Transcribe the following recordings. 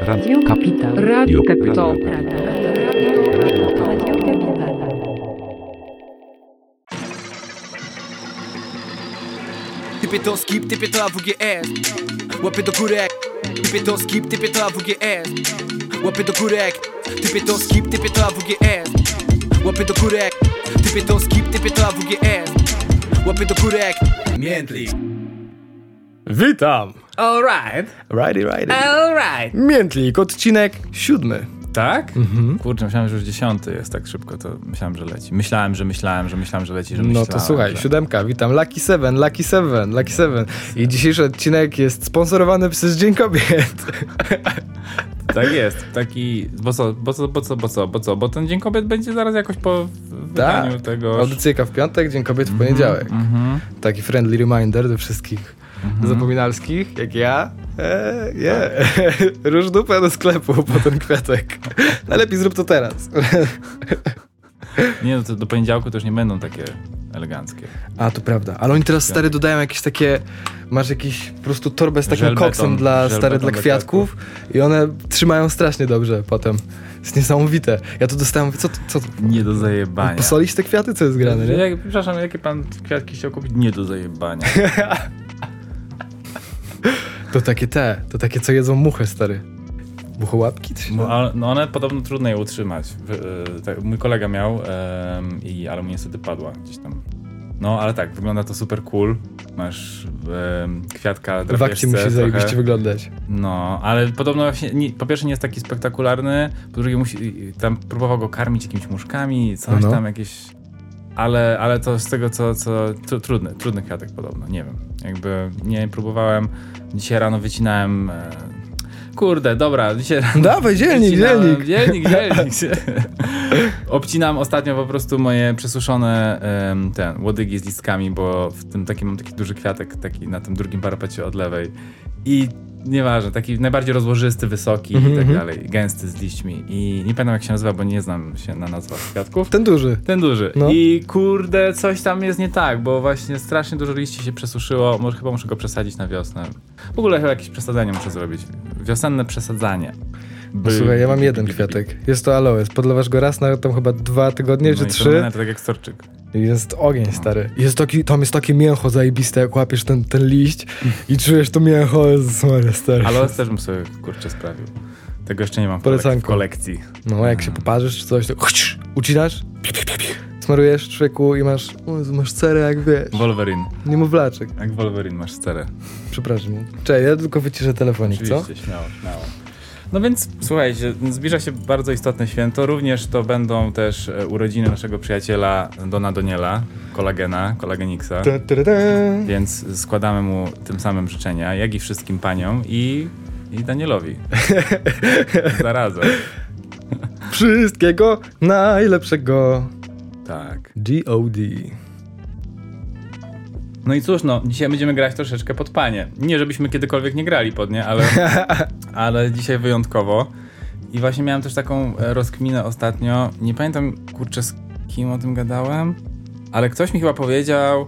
Radio Capital. Radio Capital. Radio Capital. Typie to skip, typie to AWGS Łapy do górek Typie to skip, typie to AWGS Łapy do górek Typie to skip, typie to AWGS Łapy do górek Typie to skip, typie to AWGS Łapy do górek Miętlik Witam! Alright, Righty, righty. alright. Miętlik, odcinek siódmy. Tak? Kurczę, myślałem, że już dziesiąty jest tak szybko, to myślałem, że leci. Myślałem, że myślałem, że myślałem, że leci, że No myślałem, to słuchaj, że... siódemka, witam. Lucky Seven, Lucky Seven, Lucky Seven. I dzisiejszy odcinek jest sponsorowany przez Dzień Kobiet. Tak jest, taki... Bo co, bo co, bo co, bo co, bo co? Bo ten Dzień Kobiet będzie zaraz jakoś po wydaniu Tak. tego... Audycyjka w piątek, Dzień Kobiet w poniedziałek. Mhm. Taki friendly reminder do wszystkich zapominalskich, jak ja. Eee, yeah. Róż dupę do sklepu po ten kwiatek. Najlepiej zrób to teraz. Nie, no to do poniedziałku to już nie będą takie eleganckie. A, to prawda. Ale oni teraz, stary, dodają jakieś takie... Masz jakiś po prostu torbę z takim Żelbeton, koksem dla, stary, dla kwiatków i one trzymają strasznie dobrze potem. Jest niesamowite. Ja to dostałem, co, co? Nie do zajebania. Posolić te kwiaty? Co jest grane, nie? Jak, przepraszam, jakie pan kwiatki chciał kupić? Nie do zajebania. To takie te, to takie, co jedzą muchę, stary. Muchołapki? Się No, no one podobno trudno je utrzymać. E, tak, mój kolega miał, i, ale mu niestety padła gdzieś tam. No, ale tak, wygląda to super cool. Masz kwiatka W drapieżce musi trochę. zajebiście wyglądać. No, ale podobno właśnie, nie, po pierwsze nie jest taki spektakularny, po drugie musi, tam próbował go karmić jakimiś muszkami, coś No. tam jakieś... Ale, ale to z tego, co, co tru, trudny, trudny kwiatek podobno, nie wiem. Jakby nie próbowałem, dzisiaj rano wycinałem... E, kurde, dobra, dzisiaj rano Dawaj, dzielnik, dzielnik. Dzielnik, dzielnik. Obcinam ostatnio po prostu moje przesuszone em, ten, łodygi z listkami, bo w tym takim mam taki duży kwiatek taki na tym drugim parapecie od lewej. I nieważne, taki najbardziej rozłożysty, wysoki Mhm, i tak mhm. dalej, gęsty z liśćmi. I nie pamiętam jak się nazywa, bo nie znam się na nazwach kwiatków. Ten duży. Ten duży. No. I kurde, coś tam jest nie tak, bo właśnie strasznie dużo liści się przesuszyło. Może chyba muszę go przesadzić na wiosnę. W ogóle chyba jakieś przesadzanie muszę zrobić. Wiosenne przesadzanie. No, By- słuchaj, ja mam jeden kwiatek. Jest to aloes. Podlewasz go raz na tam chyba dwa tygodnie, No czy to trzy. wygląda tak jak storczyk. Jest ogień, stary. Jest taki, tam jest takie mięcho zajebiste, jak łapiesz ten, ten liść i czujesz to mięcho, Maria, stary. Ale też bym sobie kurczę sprawił. Tego jeszcze nie mam w, kolekcji. No, jak się poparzysz czy coś, to ucinasz, smarujesz człowieku i masz, o masz cerę jak wiesz, Wolverine. niemowlaczek. Jak Wolverine masz sterę. Przepraszam. Cześć, ja tylko wyciszę telefonik, co? Oczywiście, śmiało, śmiało. No więc słuchajcie, zbliża się bardzo istotne święto. Również to będą też e, urodziny naszego przyjaciela Dona Doniela, kolagena, kolageniksa. Ta, ta, ta, ta. Więc składamy mu tym samym życzenia, jak i wszystkim paniom i, i Danielowi. Zarazem. Wszystkiego najlepszego. Tak. G.O.D. No i cóż, no, dzisiaj będziemy grać troszeczkę pod panie. Nie, żebyśmy kiedykolwiek nie grali pod nie, ale, ale dzisiaj wyjątkowo. I właśnie miałem też taką e, rozkminę ostatnio. Nie pamiętam, kurczę, z kim o tym gadałem, ale ktoś mi chyba powiedział.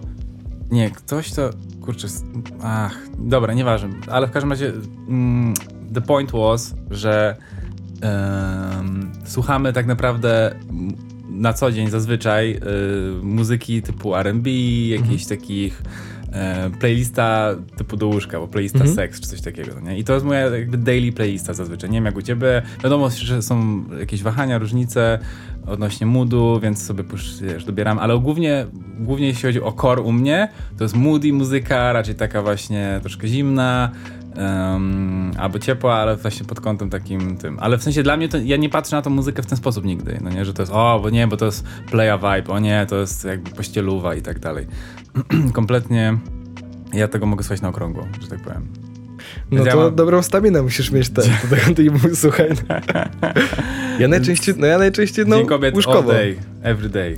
Nie, ktoś to. Kurczę, ach, dobra, nieważne. Ale w każdym razie, mm, the point was, że em, słuchamy tak naprawdę na co dzień zazwyczaj y, muzyki typu R&B, jakichś takich e, playlista typu do łóżka, bo playlista Mhm. seks czy coś takiego, nie? I to jest moja jakby daily playlista zazwyczaj. Nie wiem jak u ciebie. Wiadomo, że są jakieś wahania, różnice odnośnie moodu, więc sobie wiesz, dobieram, ale głównie, głównie jeśli chodzi o core u mnie, to jest moody muzyka, raczej taka właśnie troszkę zimna, em, albo ciepła, ale właśnie pod kątem takim tym. Ale w sensie dla mnie to, ja nie patrzę na tą muzykę w ten sposób nigdy, no nie, że to jest o, bo nie, bo to jest playa vibe, o nie, to jest jakby pościeluwa i tak dalej. Kompletnie ja tego mogę słuchać na okrągło, że tak powiem. No ja to mam- dobrą staminę musisz mieć ten, do tego ty słuchaj. Ja najczęściej, no ja najczęściej, no, Dzień kobiet all łóżkowo. day, every day.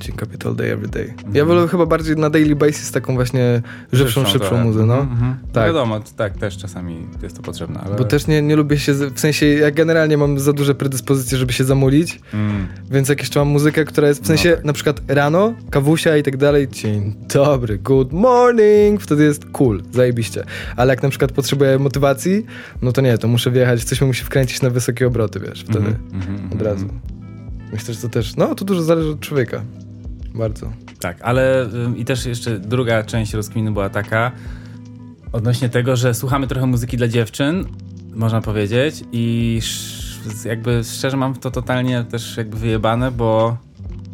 Dzień all day, every day. Mhm. Ja wolę chyba bardziej na daily basis taką właśnie żywszą, szybszą trochę. muzę, no. Mhm, mhm. Tak. Wiadomo, tak, też czasami jest to potrzebne, ale... Bo też nie, nie lubię się, w sensie ja generalnie mam za duże predyspozycje, żeby się zamulić, Mm. więc jak jeszcze mam muzykę, która jest w No sensie tak. na przykład rano, kawusia i tak dalej, dzień dobry, good morning, wtedy jest cool, zajebiście. Ale jak na przykład potrzebuję motywacji, no to nie, to muszę wjechać, coś mi musi wkręcić na wysokie obroty, wiesz, wtedy Mhm, mhm, od mhm. razu. Myślę, że to też, no to dużo zależy od człowieka. Bardzo. Tak, ale i też jeszcze druga część rozkminy była taka odnośnie tego, że słuchamy trochę muzyki dla dziewczyn, można powiedzieć, i jakby szczerze mam to totalnie też jakby wyjebane, bo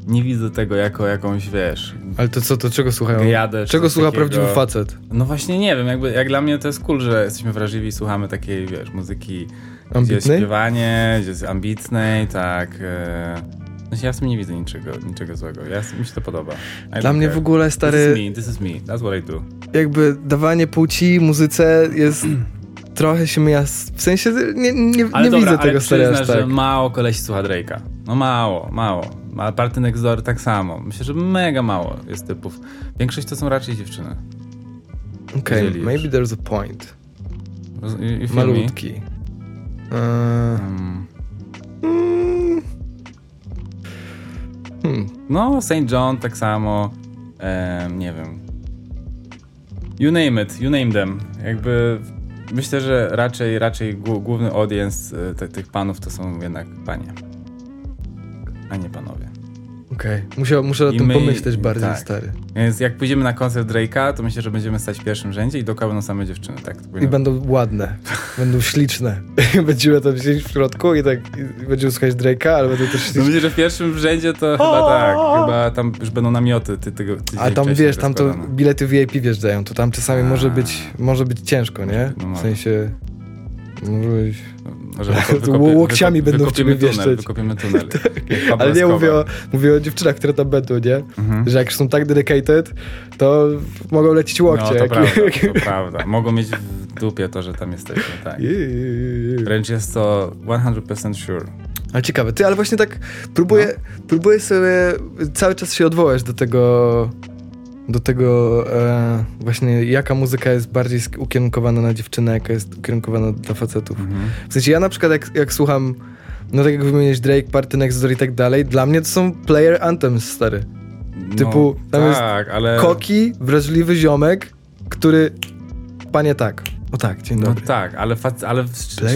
nie widzę tego jako jakąś, wiesz, Ale to co, to czego słuchają? czy Czego słucha takiego. prawdziwy facet? No właśnie nie wiem, jakby jak dla mnie to jest cool, że jesteśmy wrażliwi i słuchamy takiej, wiesz, muzyki, gdzie jest śpiewanie, gdzie jest ambitnej, tak. E... Znaczy ja w tym nie widzę niczego, niczego złego. Ja, mi się to podoba. I Dla mnie care. w ogóle, This stary, is me, this is me, that's what I do. jakby dawanie płci muzyce jest trochę się mija, z- w sensie nie, nie, Ale nie dobra, widzę ale tego stary aż tak. że mało kolesi słucha Drake'a. No mało, mało. A Party Next Door tak samo. Myślę, że mega mało jest typów. Większość to są raczej dziewczyny. Okej, już. maybe there's a point. Roz-? Malutki. Eee, Mm. Mm, hmm. No, St. John tak samo. Em, nie wiem. You name it, you name them. Jakby myślę, że raczej, raczej głó- główny audience e, tych panów to są jednak panie. A nie panowie. Okej, Muszę, muszę o I tym my- pomyśleć bardziej, tak. stary. Więc jak pójdziemy na koncert Drake'a, to myślę, że będziemy stać w pierwszym rzędzie i dookoła będą same dziewczyny. Tak, I będą ładne, będą śliczne. Będziemy tam siedzieć w środku i tak i będziemy słuchać Drake'a, ale będą też No śliczne. myślę, że w pierwszym rzędzie to chyba tak. Chyba tam już będą namioty ty, tego A tam wiesz, tam to bilety VIP wjeżdżają, to tam czasami A. może być, może być ciężko, nie? No W sensie... Może być... Może Łokciami będą w ciebie tunel, wieszczeć. Wykopiemy tunel. Pablo Ale nie mówię o, mówię o dziewczynach, które tam będą, nie? Mhm. Że jak już są tak dedicated, to mogą lecieć łokcie. No to jak- prawda, to prawda. Mogą mieć w dupie to, że tam jesteśmy, tak. Wręcz jest to 100% sure. Ale ciekawe, ty, ale właśnie tak próbuję, No. próbuję sobie cały czas się odwołać do tego, do tego e, właśnie jaka muzyka jest bardziej ukierunkowana na dziewczynę, jaka jest ukierunkowana dla facetów. Mhm. W sensie ja na przykład jak, jak słucham, no tak jak wymieniłeś Drake, Party Next Door i tak dalej, dla mnie to są player anthems, stary. Typu, no, tam jest tak, ale... Koki, wrażliwy ziomek, który, panie tak, o tak, dzień No dobry. tak, ale, ale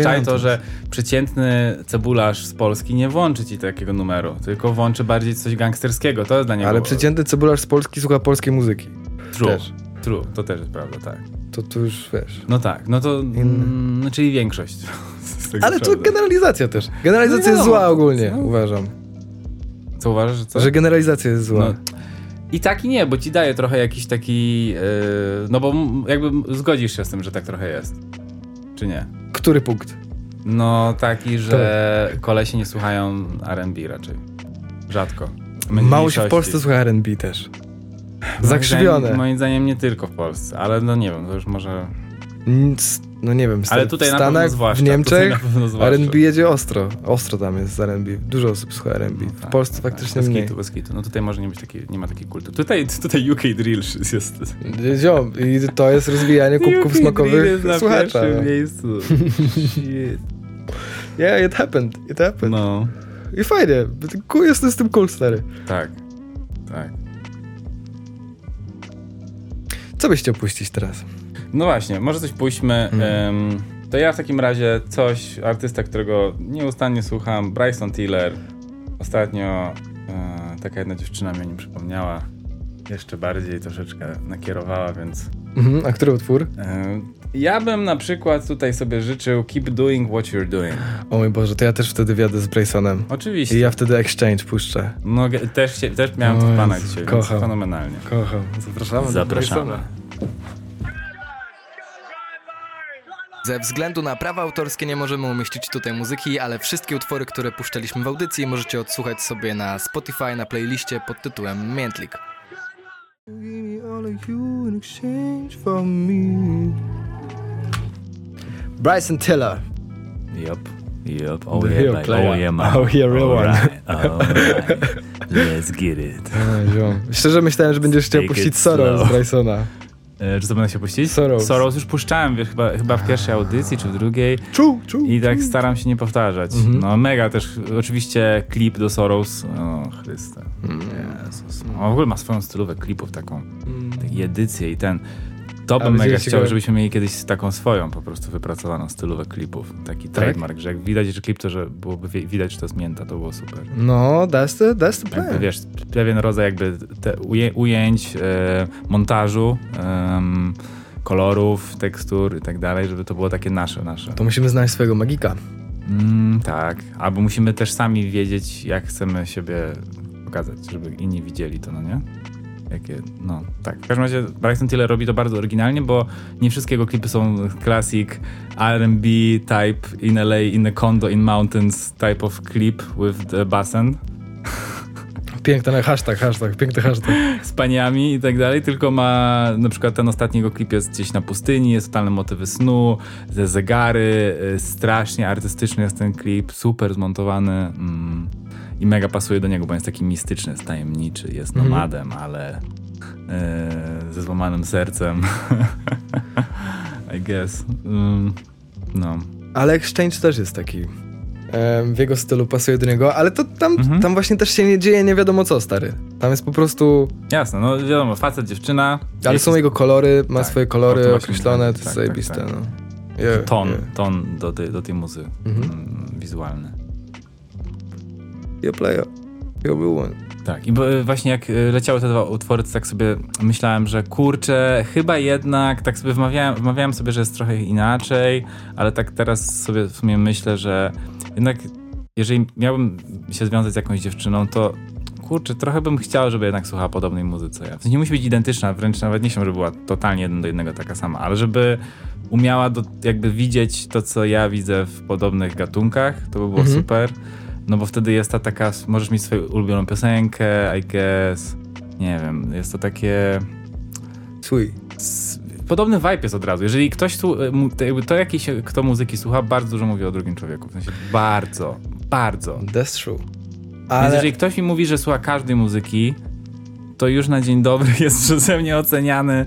szczaj to, że przeciętny cebularz z Polski nie włączy ci takiego numeru, tylko włączy bardziej coś gangsterskiego. To jest dla niego... Ale przeciętny cebularz z Polski słucha polskiej muzyki. True, też. true, to też jest prawda, tak. To tu już wiesz. No tak, no to... Mm, no, czyli większość. Ale to generalizacja też. Generalizacja No jest zła ogólnie, no. uważam. Co uważasz, że co? Że generalizacja jest zła. No, I tak i nie, bo ci daje trochę jakiś taki. Yy, no bo jakby zgodzisz się z tym, że tak trochę jest. Czy nie? Który punkt? No taki, że Tak. kolesie nie słuchają RB raczej. Rzadko. Mało się w. Polsce słucha R&B też. Moim Zakrzywione. Zdaniem, moim zdaniem nie tylko w Polsce, ale no nie wiem, to już może. Nic, no nie wiem, Ale w tutaj na Stanach, pewno zwłaszcza. w tutaj Niemczech. R&B jedzie ostro. Ostro tam jest z R&B. Dużo osób słucha R&B. No W tak, Polsce tak, faktycznie bez mniej. Kitu, bez kitu. No tutaj może nie być takiej, nie ma takiej kultury. Tutaj, tutaj UK Drill jest. Ziom, i to jest rozwijanie kubków smakowych jest na słuchacza. pierwszym miejscu. Shit. Yeah, it happened, it happened. No, I fajnie, jestem z tym cool, stary. tak. Tak. Co byś chciał puścić teraz? No właśnie, może coś pójdźmy. Mhm. Em, to ja w takim razie coś, artysta, którego nieustannie słucham, Bryson Tiller. Ostatnio e, taka jedna dziewczyna mi o nim przypomniała. Jeszcze bardziej troszeczkę nakierowała, więc Mhm, a który utwór? e, ja bym na przykład tutaj sobie życzył Keep Doing What You're Doing. O mój Boże, to ja też wtedy wjadę z Braysonem. Oczywiście. I ja wtedy Exchange puszczę. No, ge- też, się, też miałem O to w planach dzisiaj, kocham. więc fenomenalnie. Kocham. Zapraszamy. do Zapraszamy. Braysona. Ze względu na prawa autorskie nie możemy umieścić tutaj muzyki, ale wszystkie utwory, które puszczaliśmy w audycji możecie odsłuchać sobie na Spotify na playliście pod tytułem Miętlik. Bryson Tiller. Yep. Yep. Oh The yeah, player. Oh yeah, man. Oh, yeah, real one. Alright, alright. Let's get it. A. Szczerze myślałem, że będziesz chciał puścić Sorrow z. Brysona. E, czy to będę się puścić? Sorrows. Sorrows już puszczałem, wiesz, chyba, chyba w pierwszej audycji, czy w drugiej. Czu, czu. I tak staram się nie powtarzać. Mhm. No mega też, oczywiście klip do Sorrows. O Chryste. Mm. Jezus. On w ogóle ma swoją stylówę klipów taką. I edycję i ten. To bym mega chciał, go- żebyśmy mieli kiedyś taką swoją po prostu wypracowaną stylówę klipów. Taki Tak? trademark, że jak widać, że klip to, że byłoby wi- widać, że to jest mięta, to było super. No, that's the, that's the Jakby plan. wiesz, pewien rodzaj jakby uje, ujęć, e, montażu, kolorów, tekstur i tak dalej, żeby to było takie nasze, nasze. To musimy znaleźć swojego magika. Mm, tak, albo musimy też sami wiedzieć, jak chcemy siebie pokazać, żeby inni widzieli to, no nie? Jakie, no tak. W każdym razie Bryson Tiller robi to bardzo oryginalnie, bo nie wszystkie jego klipy są classic R&B type in LA, in a condo, in mountains type of clip with the bassen Piękny hashtag, hashtag, piękny hashtag. z paniami i tak dalej, tylko ma na przykład ten ostatni jego klip jest gdzieś na pustyni, jest totalne motywy snu, te zegary, y, strasznie artystyczny jest ten klip, super zmontowany mm, i mega pasuje do niego, bo jest taki mistyczny, jest tajemniczy, jest Mhm. nomadem, ale y, ze złamanym sercem. I guess. Ym, no. Ale Exchange też jest taki. W jego stylu pasuje do niego, ale to tam, Mhm. tam właśnie też się nie dzieje nie wiadomo co, stary. Tam jest po prostu... Jasne, no wiadomo, facet, dziewczyna. Ale jest są jego kolory, ma Tak, swoje kolory to określone, to Tak, jest zajebiste, tak, tak. no. Yeah, ton, yeah. ton do tej, do tej muzy Mhm. mm, wizualny. Yo player, yo real one. Tak, i bo, y, właśnie jak y, leciały te dwa utwory, to tak sobie myślałem, że kurczę, chyba jednak, tak sobie wmawiałem, wmawiałem sobie, że jest trochę inaczej, ale tak teraz sobie w sumie myślę, że jednak jeżeli miałbym się związać z jakąś dziewczyną, to kurczę, trochę bym chciał, żeby jednak słuchała podobnej ja. W sensie nie musi być identyczna, wręcz nawet nie się, żeby była totalnie jeden do jednego taka sama, ale żeby umiała do, jakby widzieć to, co ja widzę w podobnych gatunkach, to by było Mhm. super. No bo wtedy jest ta taka, możesz mieć swoją ulubioną piosenkę, I guess. Nie wiem, jest to takie... Sweet. Podobny vibe jest od razu. Jeżeli ktoś, tu, mu- to, jakiś, kto muzyki słucha, bardzo dużo mówi o drugim człowieku. W sensie bardzo, bardzo. That's true. Więc Ale jeżeli ktoś mi mówi, że słucha każdej muzyki, to już na dzień dobry jest przeze mnie oceniany.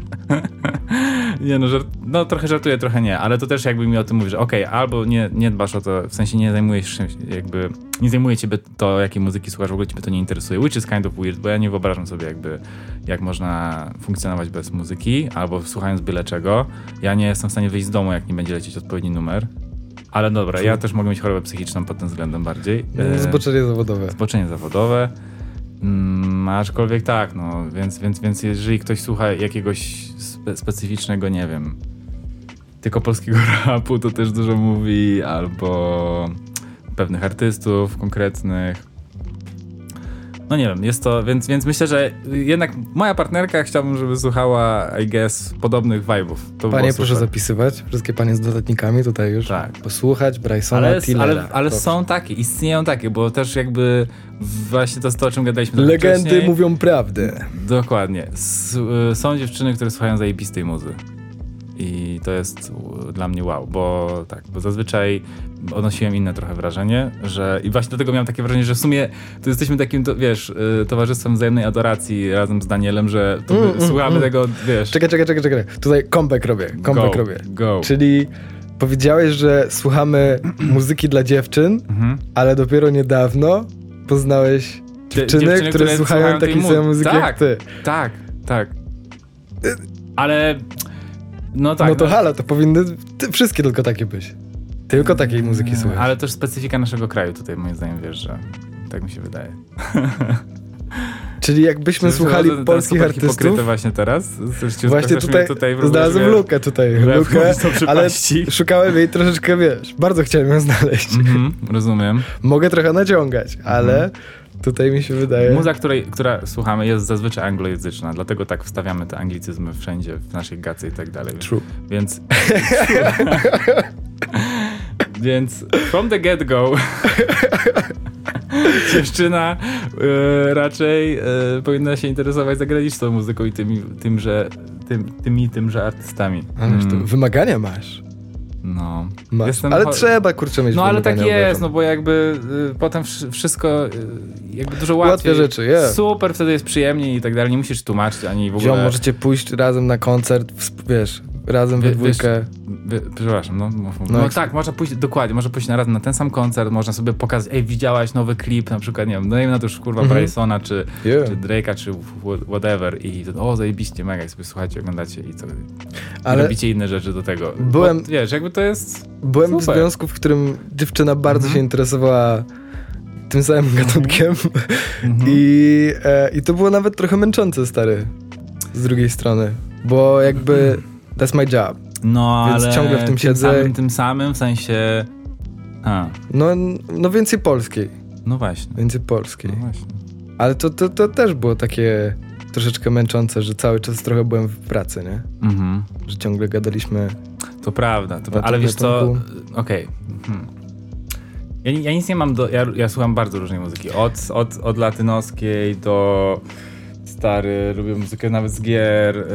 nie no, żart, no trochę żartuję, trochę nie, ale to też jakby mi o tym mówi, że okej, albo nie, nie dbasz o to, w sensie nie zajmujesz się jakby, nie zajmuje ciebie to, jakiej muzyki słuchasz, w ogóle ciebie to nie interesuje, which is kind of weird, bo ja nie wyobrażam sobie jakby, jak można funkcjonować bez muzyki, albo słuchając byle czego. Ja nie jestem w stanie wyjść z domu, jak nie będzie lecieć odpowiedni numer. Ale dobra, ja też mogę mieć chorobę psychiczną pod tym względem bardziej. E, zboczenie zawodowe. zboczenie zawodowe. Mm, aczkolwiek tak, no, więc, więc, więc jeżeli ktoś słucha jakiegoś spe specyficznego, nie wiem, tylko polskiego rapu, to też dużo mówi, albo pewnych artystów konkretnych. No nie wiem, jest to, więc, więc myślę, że jednak moja partnerka chciałbym, żeby słuchała, I guess, podobnych vibe'ów. To Panie, proszę zapisywać. Wszystkie panie z dodatnikami tutaj już. Tak. Posłuchać Brysona Ale, Tillera. ale, ale są takie, istnieją takie, bo też jakby właśnie to jest to, o czym gadaliśmy Legendy wcześniej. mówią prawdę. Dokładnie. S y, są dziewczyny, które słuchają zajebistej muzy. I to jest dla mnie wow, bo tak, bo zazwyczaj odnosiłem inne trochę wrażenie, że i właśnie dlatego miałem takie wrażenie, że w sumie to jesteśmy takim, to, wiesz, y, towarzystwem wzajemnej adoracji razem z Danielem, że Mm, mm, słuchamy mm. tego, wiesz, Czekaj, czekaj, czekaj, czekaj. Tutaj comeback robię. Comeback go, robię. go. Czyli powiedziałeś, że słuchamy muzyki dla dziewczyn, Mhm. ale dopiero niedawno poznałeś dziewczyny, dziewczyny, które, które słuchają takiej mu- samej muzyki tak. jak ty. Tak, tak. Ale, no tak. no to no, halo, to powinny wszystkie tylko takie być. Tylko takiej muzyki słuchać. Ale też specyfika naszego kraju tutaj moim zdaniem wiesz, że tak mi się wydaje. Czyli jakbyśmy Czy słuchali ten polskich super artystów, właśnie teraz? Ci właśnie tutaj, tutaj znalazłem lukę tutaj, lukę, ale szukałem jej troszeczkę, wiesz, bardzo chciałem ją znaleźć. Mhm, rozumiem. Mogę trochę naciągać, ale tutaj mi się wydaje... Muza, której, która słuchamy jest zazwyczaj anglojęzyczna, dlatego tak wstawiamy te anglicyzmy wszędzie, w naszej gacy i tak dalej. True. Więc... Więc from the get-go dziewczyna e, raczej e, powinna się interesować zagraniczną muzyką i tymi, tymże, tym, tymi tymże artystami. Mm. wymagania masz. No. Masz. Jestem ale trzeba, kurczę, mieć No ale tak jest, uważam. no bo jakby y, potem wszy- wszystko y, jakby dużo łatwiej. Ułatwia rzeczy, jest. Super, wtedy jest przyjemniej i tak dalej, nie musisz tłumaczyć ani w ogóle... Ziom, możecie pójść razem na koncert, w- wiesz, razem we wiesz, dwójkę. Wy, przepraszam, no, mów, mów. No no, jak- tak, można pójść, dokładnie, można pójść na raz na ten sam koncert, można sobie pokazać, ej, widziałaś nowy klip, na przykład, nie wiem, dajmy na to już kurwa Mhm. Brysona, czy, Yeah. czy Drake'a, czy wh- whatever i to, o, zajebiście, mega, i sobie słuchacie, oglądacie i co, Ale robicie inne rzeczy do tego. Byłem- Bo, wiesz, jakby to jest, byłem w super. związku, w którym dziewczyna bardzo Mhm. się interesowała tym samym gatunkiem I, e, i to było nawet trochę męczące, stary, z drugiej strony, bo jakby that's my job. no, Więc ale ciągle w tym siedzę. Samym, tym samym, w sensie, a, No, no więcej polskiej, no właśnie, więcej polskiej. no właśnie. Ale to, to, to też było takie troszeczkę męczące, że cały czas trochę byłem w pracy, nie? Mhm. Że ciągle gadaliśmy. To prawda, to, ale tym wiesz co, okej. Hmm. Ja, ja nic nie mam do, ja, ja słucham bardzo różnej muzyki, od, od, od latynoskiej do stary, lubię muzykę nawet z gier,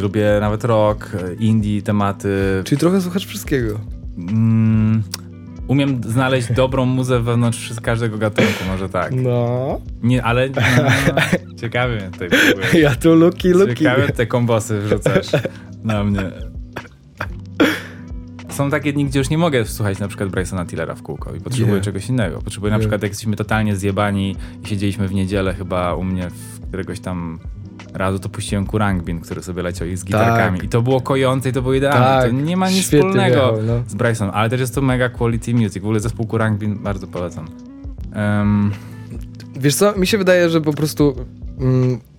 lubię nawet rock, indie, tematy. Czyli trochę słuchasz wszystkiego. Mm, umiem znaleźć dobrą muzę wewnątrz każdego gatunku, może tak. No. Nie, ale no, ciekawie mnie tutaj próbujesz. Ja tu luki, luki. Ciekawe te kombosy wrzucasz na mnie. Są takie dni, gdzie już nie mogę słuchać na przykład Brysona Tillera w kółko i potrzebuję Nie. czegoś innego. Potrzebuję na Nie. przykład, jak jesteśmy totalnie zjebani i siedzieliśmy w niedzielę chyba u mnie w któregoś tam razu, to puściłem Kurangbin, który sobie leciał i z gitarkami. I to było kojące i to było idealne. Tak, to nie ma nic świetnie wspólnego no. z Brysonem, ale też jest to mega quality music. W ogóle zespół Kurangbin bardzo polecam. Um, Wiesz co, mi się wydaje, że po prostu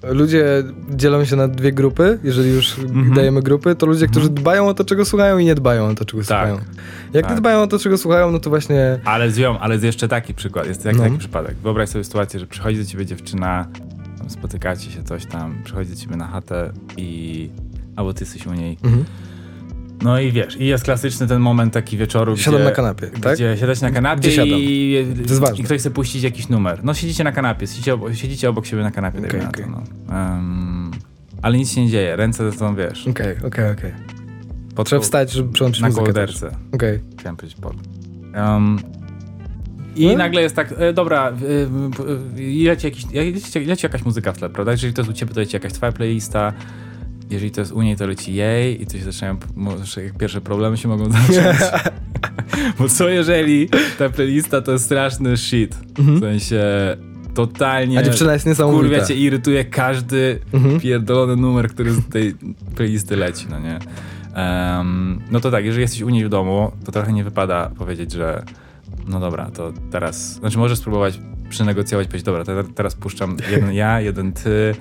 ludzie dzielą się na dwie grupy. Jeżeli już Mhm. dajemy grupy, to ludzie, którzy dbają o to, czego słuchają i nie dbają o to, czego słuchają. Jak tak. nie dbają o to, czego słuchają, no to właśnie... Ale ziom, ale jest jeszcze taki przykład, jest jak No. taki przypadek. Wyobraź sobie sytuację, że przychodzi do ciebie dziewczyna, spotykacie się, coś tam, przychodzi do ciebie na chatę i... albo ty jesteś u niej. Mhm. No i wiesz, i jest klasyczny ten moment taki wieczoru, Siadam gdzie... na kanapie, tak? Gdzie siadać na kanapie Gdzie i, ważne. i ktoś chce puścić jakiś numer. No siedzicie na kanapie, siedzicie obok, siedzicie obok siebie na kanapie. Na okej. to, no. Em, ale nic się nie dzieje, ręce są, wiesz, Okej, okej, okej. pod, Trzeba wstać, żeby przełączyć na muzykę też. Okej. Chciałem powiedzieć pod. Um, I No. nagle jest tak, e, dobra, e, e, leci, jakiś, leci, leci jakaś muzyka w tle, prawda? Jeżeli to jest u ciebie, to leci jakaś twoja playlista. Jeżeli to jest u niej, to leci jej i to się zaczynają, może pierwsze problemy się mogą zacząć. Bo co jeżeli ta playlista to jest straszny shit? W sensie totalnie... Mhm. A dziewczyna jest niesamowita. Kurwa cię irytuje każdy Mhm. pierdolony numer, który z tej playlisty leci, no nie? Em, no to tak, jeżeli jesteś u niej w domu, to trochę nie wypada powiedzieć, że no dobra, to teraz, znaczy możesz spróbować przynegocjować, powiedzieć, dobra, te, teraz puszczam jeden ja, jeden ty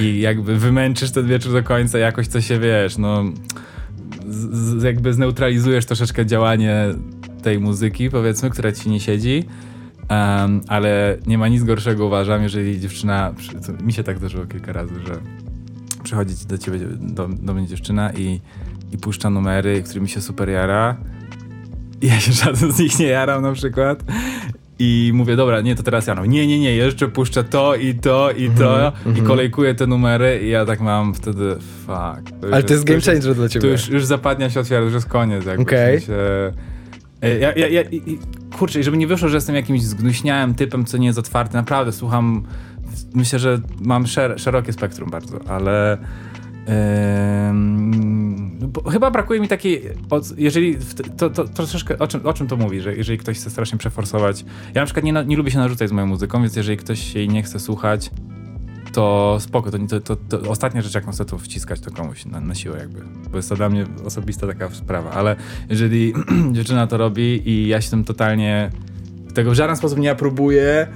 i jakby wymęczysz ten wieczór do końca, jakoś to się, wiesz, no z, z, jakby zneutralizujesz troszeczkę działanie tej muzyki, powiedzmy, która ci nie siedzi. Em, ale nie ma nic gorszego, uważam, jeżeli dziewczyna, mi się tak zdarzyło kilka razy, że przychodzi do ciebie, do, do mnie dziewczyna i, i puszcza numery, którymi się super jara. Ja się żaden z nich nie jaram na przykład. I mówię, dobra, nie, to teraz ja. No, nie, nie, nie, jeszcze puszczę to i to i to i kolejkuję te numery i ja tak mam wtedy, fuck. już Ale to jest game changer dla tu ciebie. już, już zapadnia się otwiera, już jest koniec. Jakby, Okej. w sensie, E, ja, ja, ja, kurczę, żeby nie wyszło, że jestem jakimś zgnuśniałym typem, co nie jest otwarty, naprawdę słucham, myślę, że mam szer szerokie spektrum bardzo, ale no bo chyba brakuje mi takiej, jeżeli, to, to, to troszeczkę, o czym, o czym to mówi, że jeżeli ktoś chce strasznie przeforsować, ja na przykład nie, nie lubię się narzucać z moją muzyką, więc jeżeli ktoś jej nie chce słuchać, to spoko, to, to, to, to ostatnia rzecz, jaką chcę to wciskać to komuś na, na siłę jakby, bo jest to dla mnie osobista taka sprawa, ale jeżeli dziewczyna to robi i ja się tym totalnie tego w żaden sposób nie próbuję,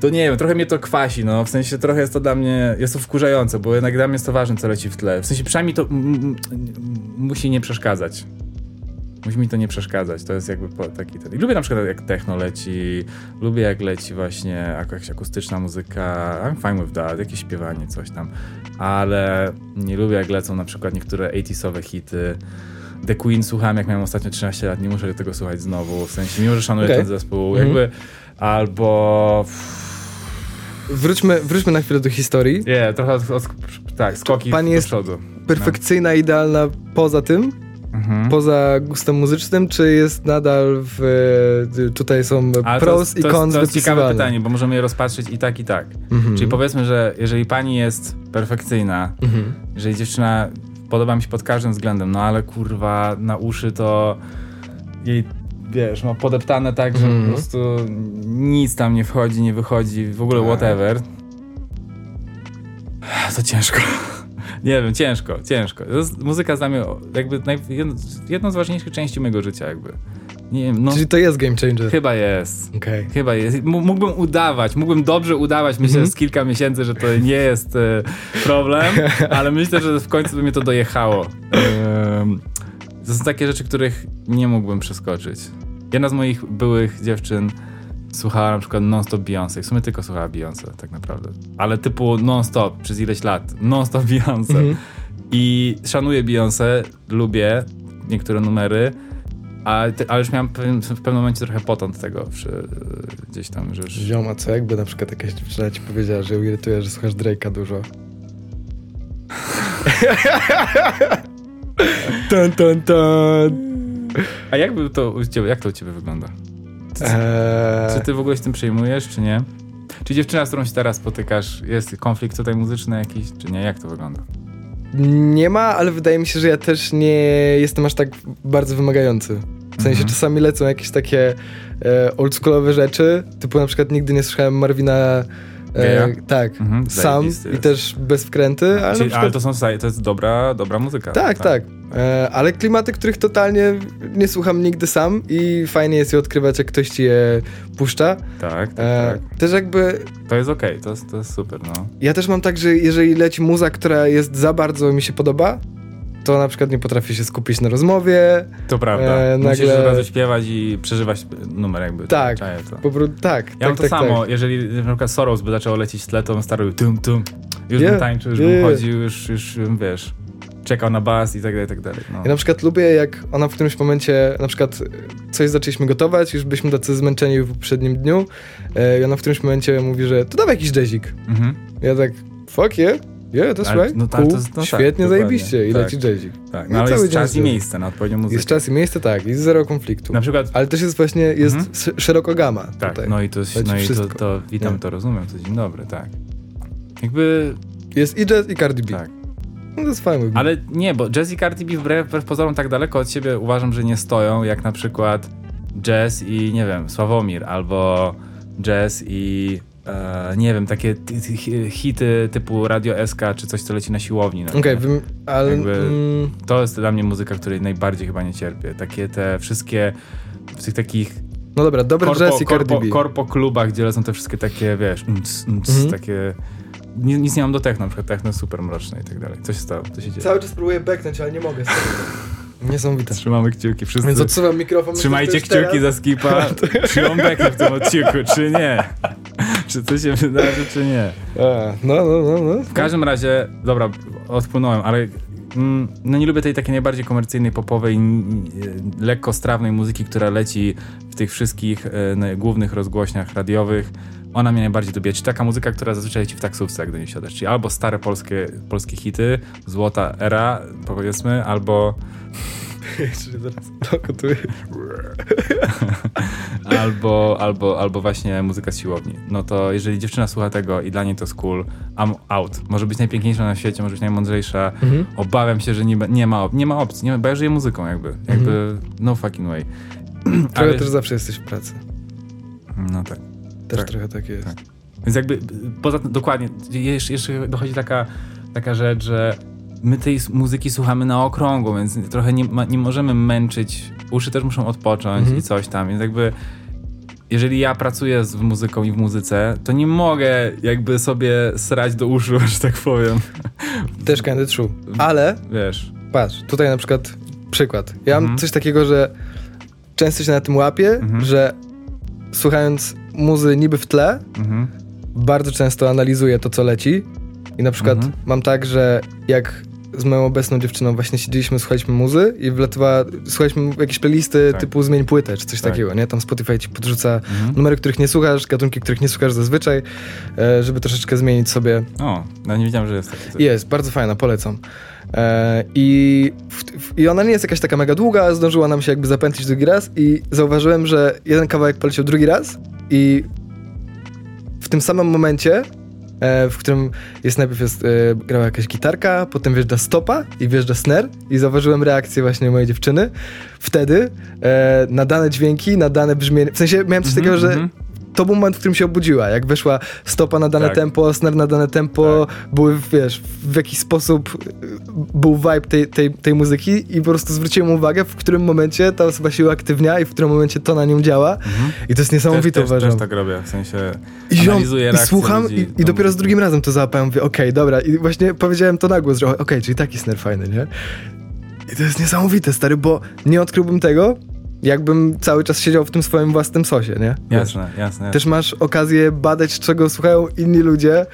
to nie wiem, trochę mnie to kwasi, no, w sensie trochę jest to dla mnie, jest to wkurzające, bo jednak dla mnie jest to ważne, co leci w tle, w sensie przynajmniej to mm, mm, musi nie przeszkadzać. Musi mi to nie przeszkadzać, to jest jakby taki ten. I lubię na przykład jak techno leci, lubię jak leci właśnie jakaś akustyczna muzyka, I'm fine with that, jakieś śpiewanie, coś tam, ale nie lubię jak lecą na przykład niektóre 80sowe hity. The Queen słuchałem jak miałem ostatnio 13 lat, nie muszę tego słuchać znowu, w sensie mimo, że szanuję Okej. ten zespół, Mhm. jakby albo... Wróćmy, wróćmy na chwilę do historii. Nie, trochę od, od, tak, skoki Pani jest przodu. Perfekcyjna, idealna poza tym? Mhm. poza gustem muzycznym, czy jest nadal w... y, Tutaj są Ale to pros i to jest- cons To jest ciekawe pytanie, bo możemy je rozpatrzyć i tak, i tak. Mhm. Czyli powiedzmy, że jeżeli pani jest perfekcyjna, Mhm. jeżeli dziewczyna podoba mi się pod każdym względem, no ale kurwa na uszy to jej, wiesz, ma podeptane tak, że Mhm. po prostu nic tam nie wchodzi, nie wychodzi, w ogóle Tak. whatever. To ciężko. Nie wiem, ciężko, ciężko. Muzyka dla mnie jakby naj, jedną z ważniejszych części mojego życia jakby. Nie wiem, no Czyli to jest game changer. chyba jest. Okej. Chyba jest. M- mógłbym udawać, mógłbym dobrze udawać, myślę, Mhm. z kilka miesięcy, że to nie jest e, problem, ale myślę, że w końcu by mnie to dojechało. Em, to są takie rzeczy, których nie mógłbym przeskoczyć. Jedna z moich byłych dziewczyn słuchała na przykład non-stop Beyoncé. W sumie tylko słuchała Beyoncé, tak naprawdę. Ale typu non-stop, przez ileś lat. Non-stop Beyoncé. Mhm. I szanuję Beyoncé, lubię niektóre numery, a ale już miałem w pewnym, w pewnym momencie trochę potąd tego przy, gdzieś tam, że. Zioma, co jakby na przykład jakaś dziewczyna ci powiedziała, że irytuje, że słuchasz Drake'a dużo. Tan, tan, tan. A jakby to u ciebie, jak to u ciebie wygląda? Eee, Czy ty w ogóle się tym przejmujesz, czy nie? Czy dziewczyna, z którą się teraz spotykasz, jest konflikt tutaj muzyczny jakiś, czy nie? Jak to wygląda? Nie ma, ale wydaje mi się, że ja też nie jestem aż tak bardzo wymagający. W sensie Mhm. czasami lecą jakieś takie e, oldschoolowe rzeczy, typu na przykład nigdy nie słyszałem Marvina e, tak, Mhm, sam i też bez wkręty, ale, Czyli, przykład, ale to są to jest dobra, dobra muzyka. tak, tak. E, ale klimaty, których totalnie nie słucham nigdy sam i fajnie jest je odkrywać, jak ktoś ci je puszcza. Tak, tak, E, tak. też jakby To jest okej, to, jest, to jest super, no. Ja też mam tak, że jeżeli leci muza, która jest za bardzo mi się podoba, to na przykład nie potrafię się skupić na rozmowie. To prawda. E, Musisz nagle- od razu śpiewać i przeżywać numer jakby. Tak. Czaję to. Po prostu tak. Ja tak, mam to tak, samo, Tak. jeżeli na przykład Soros by zaczęło lecieć w tle, to bym starał tum tum, już Yeah, bym tańczył, już yeah, bym chodził, już, już wiesz, czekał na bas i tak dalej, i tak dalej. No. Ja na przykład lubię, jak ona w którymś momencie, na przykład coś zaczęliśmy gotować, już byliśmy tacy zmęczeni w poprzednim dniu e, i ona w którymś momencie mówi, że to dawaj jakiś jazzik. Mhm. Ja tak, fuck yeah, yeah, that's Ale- right, no tak, cool, to jest- no tak, świetnie, dokładnie, zajebiście i tak. leci jazzik. Tak, I no ale jest czas i miejsce na odpowiednią muzykę. Jest czas i miejsce, tak, i zero konfliktu. Na przykład, Ale też jest właśnie, jest Mhm. sz- szeroko gama tak, tutaj. no i to, Leci no i to, to witam, Nie. to rozumiem, to dzień dobry, tak. Jakby, Jest i jazz i Cardi B. tak. No to jest fajne. Ale nie, bo jazz i Cardi B wbrew, wbrew pozorom tak daleko od siebie uważam, że nie stoją, jak na przykład jazz i, nie wiem, Sławomir, albo jazz i, e, nie wiem, takie ty- ty- hi- hity typu Radio SK, czy coś, co leci na siłowni. Okej, wym- ale... Mm, To jest dla mnie muzyka, której najbardziej chyba nie cierpię. Takie te wszystkie w tych takich no dobra, dobry korpo, jazz i Cardi korpo, B. korpo klubach, gdzie lecą te wszystkie takie, wiesz, nc, nc, Mhm. takie... Ni- Nic nie mam do techno, na przykład techno jest super mroczne i tak dalej. Co się stało? Co się dzieje? Cały czas próbuję beknąć, ale nie mogę. Niesamowite. Trzymamy kciuki, wszyscy. Więc odsuwam mikrofon. Trzymajcie kciuki za skipa. Czy on beknie w tym odcinku, czy nie? Czy to się wydarzy, czy nie? A, no, no, no, no. W każdym razie, dobra, odpłynąłem, ale mm, no nie lubię tej takiej najbardziej komercyjnej, popowej, n- n- lekko strawnej muzyki, która leci w tych wszystkich e, na- głównych rozgłośniach radiowych. Ona mnie najbardziej dobija. Czy taka muzyka, która zazwyczaj leci w taksówce, do niej siadasz. Czyli albo stare polskie, polskie hity, złota era, powiedzmy, albo, Jeszcze zaraz albo, albo, albo właśnie muzyka z siłowni. No to jeżeli dziewczyna słucha tego i dla niej to jest cool, I'm out. Może być najpiękniejsza na świecie, może być najmądrzejsza, Mhm. Obawiam się, że nie, nie, ma, nie ma opcji, nie ma, bo ja żyję muzyką jakby, jakby no fucking way. Ale- też zawsze jesteś w pracy. No tak. Też Tak. trochę tak jest. Tak. Więc jakby poza tym, dokładnie, jeszcze, jeszcze dochodzi taka, taka rzecz, że my tej muzyki słuchamy na okrągło, więc trochę nie, ma, nie możemy męczyć, uszy też muszą odpocząć Mhm. i coś tam, więc jakby jeżeli ja pracuję z muzyką i w muzyce, to nie mogę jakby sobie srać do uszu, że tak powiem, Też kinda true. Ale wiesz. patrz, tutaj na przykład przykład. Ja mam Mhm. coś takiego, że często się na tym łapię, Mhm. że słuchając muzy niby w tle, Mhm. bardzo często analizuję to, co leci. I na przykład Mhm. mam tak, że jak z moją obecną dziewczyną właśnie siedzieliśmy, słuchaliśmy muzy i wlatowała, słuchaliśmy jakieś playlisty Tak. typu zmień płytę czy coś Tak. takiego, nie? Tam Spotify ci podrzuca Mhm. numery, których nie słuchasz, gatunki, których nie słuchasz zazwyczaj, e, żeby troszeczkę zmienić sobie. O, no nie wiedziałem, że jest taki coś. Jest, bardzo fajna, polecam. E, i, I ona nie jest jakaś taka mega długa, zdążyła nam się jakby zapętlić drugi raz i zauważyłem, że jeden kawałek poleciał drugi raz i w tym samym momencie, e, w którym jest najpierw jest, e, grała jakaś gitarka, potem wjeżdża stopa i wjeżdża snare i zauważyłem reakcję właśnie mojej dziewczyny. Wtedy e, na dane dźwięki, na dane brzmienie, w sensie miałem coś Mhm, takiego, że mhm. To był moment, w którym się obudziła. Jak weszła stopa na dane Tak. tempo, snare na dane tempo, były, wiesz, w jakiś sposób y, był vibe tej, tej, tej muzyki i po prostu zwróciłem uwagę, w którym momencie ta osoba się uaktywnia i w którym momencie to na nią działa. I to jest niesamowite, też, też, uważam. też tak robię, w sensie I, analizuję i słucham ludzi i, i dopiero z drugim razem to załapałem, mówię, okej, dobra. I właśnie powiedziałem to na głos, że okej, czyli taki snare fajny, nie? I to jest niesamowite, stary, bo nie odkryłbym tego, jakbym cały czas siedział w tym swoim własnym sosie, nie? Wiesz? Jasne, jasne. Też masz okazję badać, czego słuchają inni ludzie,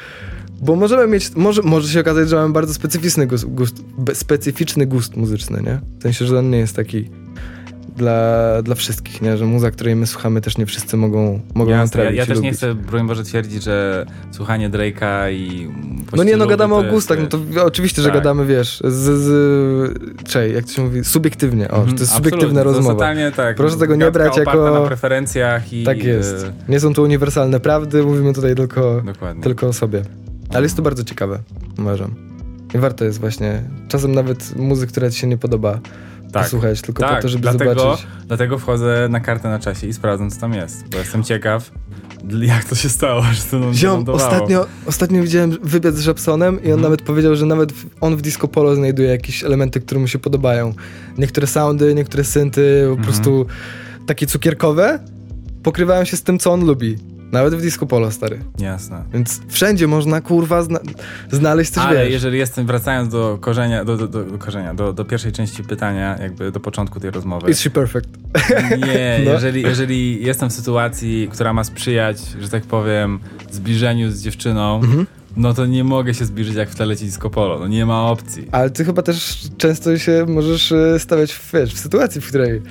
bo możemy mieć, może, może się okazać, że mamy bardzo specyficzny gust, gust, specyficzny gust muzyczny, nie? W sensie, że on nie jest taki dla, dla wszystkich, nie? Że muza, której my słuchamy, też nie wszyscy mogą, mogą Jasne, ja, trawić ja i też nie lubić. chcę, broń Boże, twierdzić, że słuchanie Drake'a i No nie, no gadamy o jest, gustach, no to oczywiście, że tak. gadamy, wiesz, z, z czej, jak to się mówi, subiektywnie, o, to jest Mhm, subiektywna rozmowa. Totalnie tak. Proszę tego nie brać jako- na preferencjach i... Tak jest. e, Nie są to uniwersalne prawdy, mówimy tutaj tylko, Dokładnie. tylko o sobie. Ale jest to bardzo ciekawe, uważam. I warto jest właśnie, czasem nawet muzyk, która ci się nie podoba, tak. posłuchać, tylko tak, po to, żeby dlatego, zobaczyć. Dlatego wchodzę na kartę na czasie i sprawdzam, co tam jest, bo jestem ciekaw, jak to się stało, że to Ziom, ostatnio, ostatnio widziałem wywiad z Żabsonem i on Mhm. nawet powiedział, że nawet on w Disco Polo znajduje jakieś elementy, które mu się podobają. Niektóre soundy, niektóre synty, po Mhm. prostu takie cukierkowe, pokrywają się z tym, co on lubi. Nawet w Disco Polo, stary. Jasne. Więc wszędzie można, kurwa, zna znaleźć coś, Ale wiesz. jeżeli jestem, wracając do korzenia, do, do, do, korzenia, do, do pierwszej części pytania, jakby do początku tej rozmowy. Is she perfect? Nie, No. jeżeli, jeżeli jestem w sytuacji, która ma sprzyjać, że tak powiem, zbliżeniu z dziewczyną, Mhm. no to nie mogę się zbliżyć jak w tle leci disco polo. No nie ma opcji. Ale ty chyba też często się możesz e, stawiać w, wiesz, w sytuacji, w której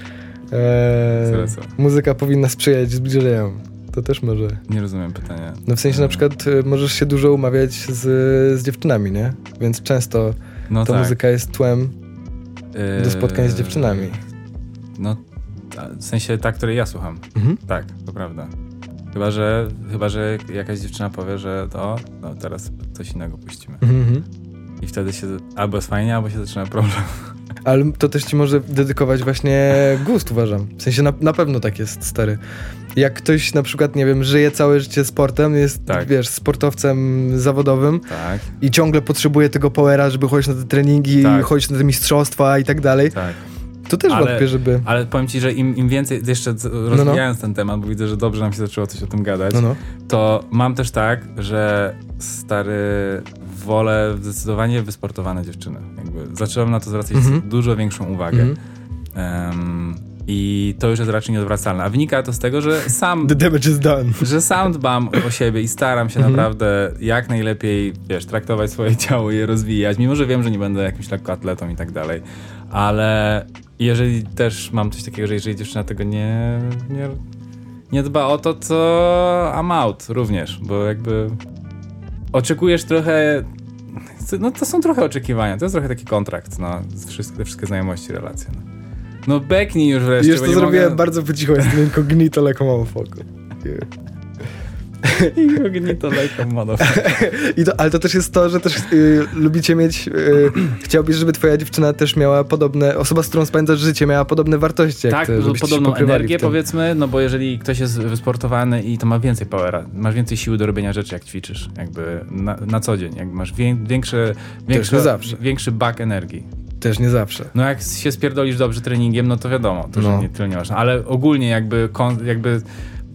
e, muzyka powinna sprzyjać zbliżeniom. To też może. Nie rozumiem pytania. No w sensie na przykład e, możesz się dużo umawiać z, z dziewczynami, nie? Więc często no ta tak. muzyka jest tłem Yy, do spotkań z dziewczynami. No, w sensie ta, której ja słucham. Mhm. Tak, to prawda. Chyba, że, chyba, że jakaś dziewczyna powie, że to, no teraz coś innego puścimy. Mhm, mhm. I wtedy się albo jest fajnie, albo się zaczyna problem. Ale to też ci może dedykować właśnie gust, uważam. W sensie na, na pewno tak jest, stary. Jak ktoś na przykład, nie wiem, żyje całe życie sportem, jest, Tak. wiesz, sportowcem zawodowym Tak, i ciągle potrzebuje tego powera, żeby chodzić na te treningi, Tak. chodzić na te mistrzostwa i tak dalej, tak. to też Ale- wątpię, żeby... Ale powiem ci, że im, im więcej, jeszcze rozwijając ten temat, bo widzę, że dobrze nam się zaczęło coś o tym gadać, No, no. to mam też tak, że stary wolę zdecydowanie wysportowane dziewczyny. Jakby zacząłem na to zwracać Mhm. dużo większą uwagę. Mhm. Em, I to już jest raczej nieodwracalne. A wynika to z tego, że sam The damage is done. że sam dbam o siebie i staram się Mhm. naprawdę jak najlepiej, wiesz, traktować swoje ciało i je rozwijać, mimo że wiem, że nie będę jakimś lekkoatletą i tak dalej, ale jeżeli też mam coś takiego, że jeżeli dziewczyna tego nie, nie, nie dba o to, to I'm out również, bo jakby oczekujesz trochę no to są trochę oczekiwania, to jest trochę taki kontrakt, no, wszystkie, wszystkie znajomości, relacje. No, no beknij już wreszcie, Już to zrobiłem mogę... bardzo po cichu, jestem incognito like a motherfucker. Incognito like a motherfucker. I to, ale to też jest to, że też y, lubicie mieć, y, chciałbyś, żeby twoja dziewczyna też miała podobne, osoba, z którą spędzasz życie, miała podobne wartości jak tak, ty, podobną energię powiedzmy, no bo jeżeli ktoś jest wysportowany i to ma więcej powera, masz więcej siły do robienia rzeczy jak ćwiczysz, jakby na, na co dzień, jakby masz wię, większe, większe, zawsze. większy bak energii. Też nie zawsze. No jak się spierdolisz dobrze treningiem, no to wiadomo, to No. że nie, tyle nie ważne, ale ogólnie jakby, jakby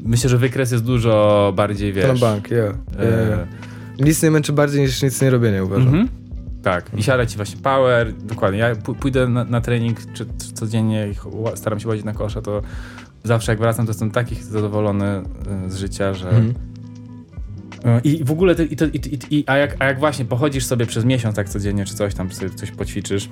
myślę, że wykres jest dużo bardziej, wiesz... To na bank, yeah. e, yeah, yeah. Nic nie męczy bardziej niż nic nie robienie, uważam. Mhm. Tak, i siada ci właśnie power, dokładnie. Ja pó- pójdę na, na trening czy, czy codziennie staram się łazić na kosza, to zawsze jak wracam, to jestem taki zadowolony y, z życia, że Mhm. E, I w ogóle, te, i to, i, i, a, jak, a jak właśnie pochodzisz sobie przez miesiąc tak codziennie, czy coś tam, sobie coś poćwiczysz,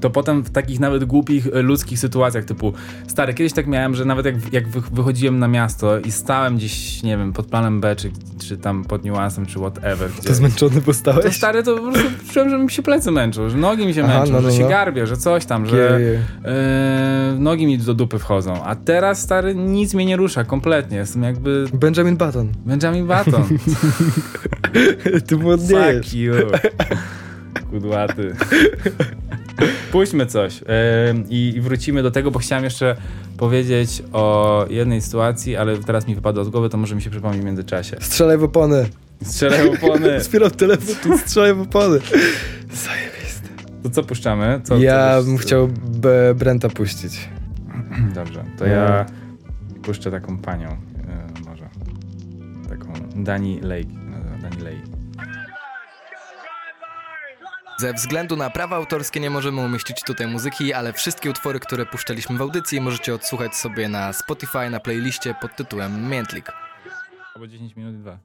to potem w takich nawet głupich, e, ludzkich sytuacjach, typu stary, kiedyś tak miałem, że nawet jak, jak wy, wychodziłem na miasto i stałem gdzieś, nie wiem, pod planem B, czy, czy tam pod niuansem, czy whatever, gdzie, To zmęczony postałeś? to stary, to po prostu czułem, że mi się plecy męczą, że nogi mi się Aha, męczą, no, no, że się no. garbię, że coś tam, że e, nogi mi do dupy wchodzą. A teraz, stary, nic mnie nie rusza kompletnie. Jestem jakby Benjamin Button. Benjamin Button. Ty młodniejesz. Fuck you. Kudłaty. Puśćmy coś i, i wrócimy do tego, bo chciałem jeszcze powiedzieć o jednej sytuacji, ale teraz mi wypadło z głowy, to może mi się przypomni w międzyczasie. Strzelaj w opony. Strzelaj opony. Zbieram telefon, strzelaj w opony. Zajebiste. To co puszczamy? Co, Ja co bym chciał B- Brenta puścić. Dobrze, to ja puszczę taką panią, e, może. Taką Dani Lake. Ze względu na prawa autorskie nie możemy umieścić tutaj muzyki, ale wszystkie utwory, które puszczaliśmy w audycji możecie odsłuchać sobie na Spotify na playliście pod tytułem Miętlik. Albo 10 minut i dwa.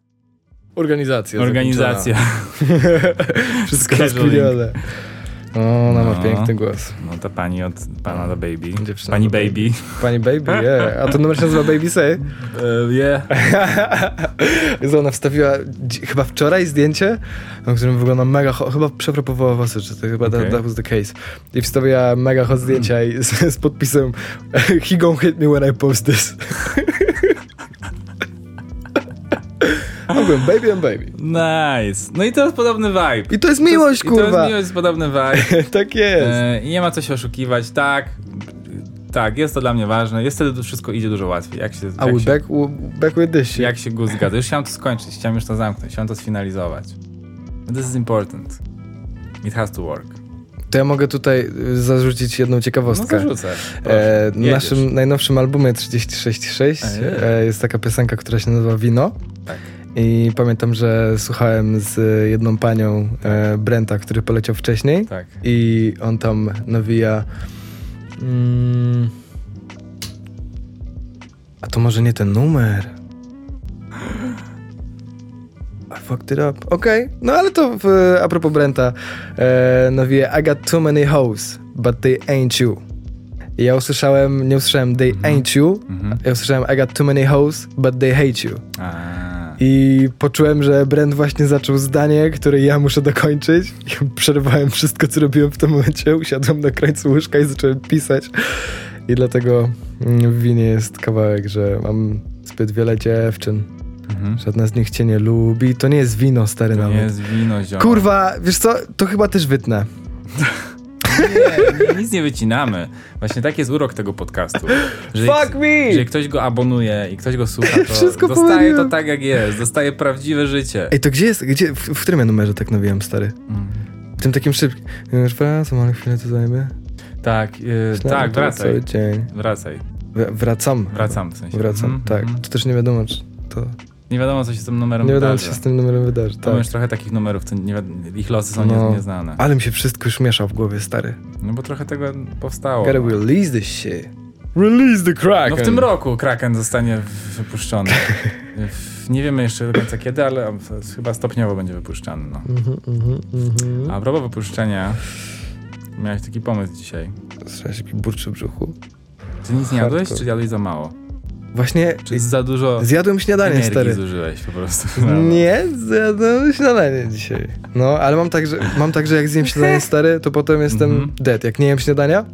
Organizacja. Organizacja. Wszystko Scheduling. O, ona ma No. piękny głos. No ta pani od pana do baby. Dziewczyna Pani do baby. Pani Baby, yeah. A to numer się nazywa Baby Say? Uh, yeah. Jezu, ona wstawiła chyba wczoraj zdjęcie, na którym wygląda mega hot, chyba przepropowała włosy, czy to chyba Okej. that, was the case. I wstawiła mega hot zdjęcia i z, z podpisem He gon' hit me when I post this. Ogólnie, baby and baby. Nice. No i to jest podobny vibe. I to jest miłość, to jest, I to kurwa. jest miłość, jest podobny vibe. tak jest. E, nie ma co się oszukiwać. Tak, tak, jest to dla mnie ważne. Jest wtedy to wszystko idzie dużo łatwiej. Jak się, I jak się, back, back with this shit. jak się go zgadza. Już chciałem to skończyć, chciałem już to zamknąć, chciałem to sfinalizować. This is important. It has to work. To ja mogę tutaj y, zarzucić jedną No ciekawostkę. zarzucę. E, w naszym najnowszym albumie 366 Ej. e, jest taka piosenka, która się nazywa Wino. Tak. I pamiętam, że słuchałem z jedną panią e, Brenta, który poleciał wcześniej. Tak. I on tam nawija. Mm, a to może nie ten numer. I fucked it up. Okej, no ale to w, a propos Brenta, e, nawija I got too many hoes, but they ain't you. I ja usłyszałem, nie usłyszałem they ain't you, Mhm. ja usłyszałem I got too many hoes, but they hate you. A, I poczułem, że Brent właśnie zaczął zdanie, które ja muszę dokończyć. I przerwałem wszystko, co robiłem w tym momencie. Usiadłem na krańcu łóżka i zacząłem pisać. I dlatego mm, w winie jest kawałek, że mam zbyt wiele dziewczyn. mhm. Żadna z nich cię nie lubi. To nie jest wino, stary To nawet. nie jest wino, ziom. Kurwa, wiesz co? To chyba też wytnę. Nie, nie, nic nie wycinamy. Właśnie taki jest urok tego podcastu. Że Fuck me! Jeżeli ktoś go abonuje i ktoś go słucha, to Wszystko dostaje pomyliłem. to tak jak jest. Dostaje prawdziwe życie. Ej, to gdzie jest? Gdzie, w, w którym ja numerze tak nawijam, stary? Mm. W tym takim szybkim. Już wracam, ale chwilę to zajmie. Tak, yy, tak, wracaj. Wracaj. Wr- Wracam. Wracam w sensie. Wracam, Mhm, tak. mhm. To też nie wiadomo, czy to... Nie wiadomo, co się z tym numerem Nie wiadomo, wydarzy. co się z tym numerem wydarzy. Tak. już trochę takich numerów, nie wiad- ich losy są No. nie, nieznane. Ale mi się wszystko już miesza w głowie, stary. No bo trochę tego powstało. Gotta release this shit. Release the crack! No w tym roku Kraken zostanie wypuszczony. Nie wiemy jeszcze do końca kiedy, ale chyba stopniowo będzie wypuszczany. No. Mhm, mhm, mhm. A propos wypuszczenia, miałeś taki pomysł dzisiaj. Słyszałeś jaki burczy w brzuchu? Czy nic nie jadłeś, czy jadłeś za mało? Właśnie Czy za dużo zjadłem śniadanie, stary. zużyłeś po prostu? Nie, zjadłem śniadanie dzisiaj. No, ale mam tak, że, mam tak, że jak zjem śniadanie stary, to potem jestem Mhm. dead. Jak nie jem śniadania,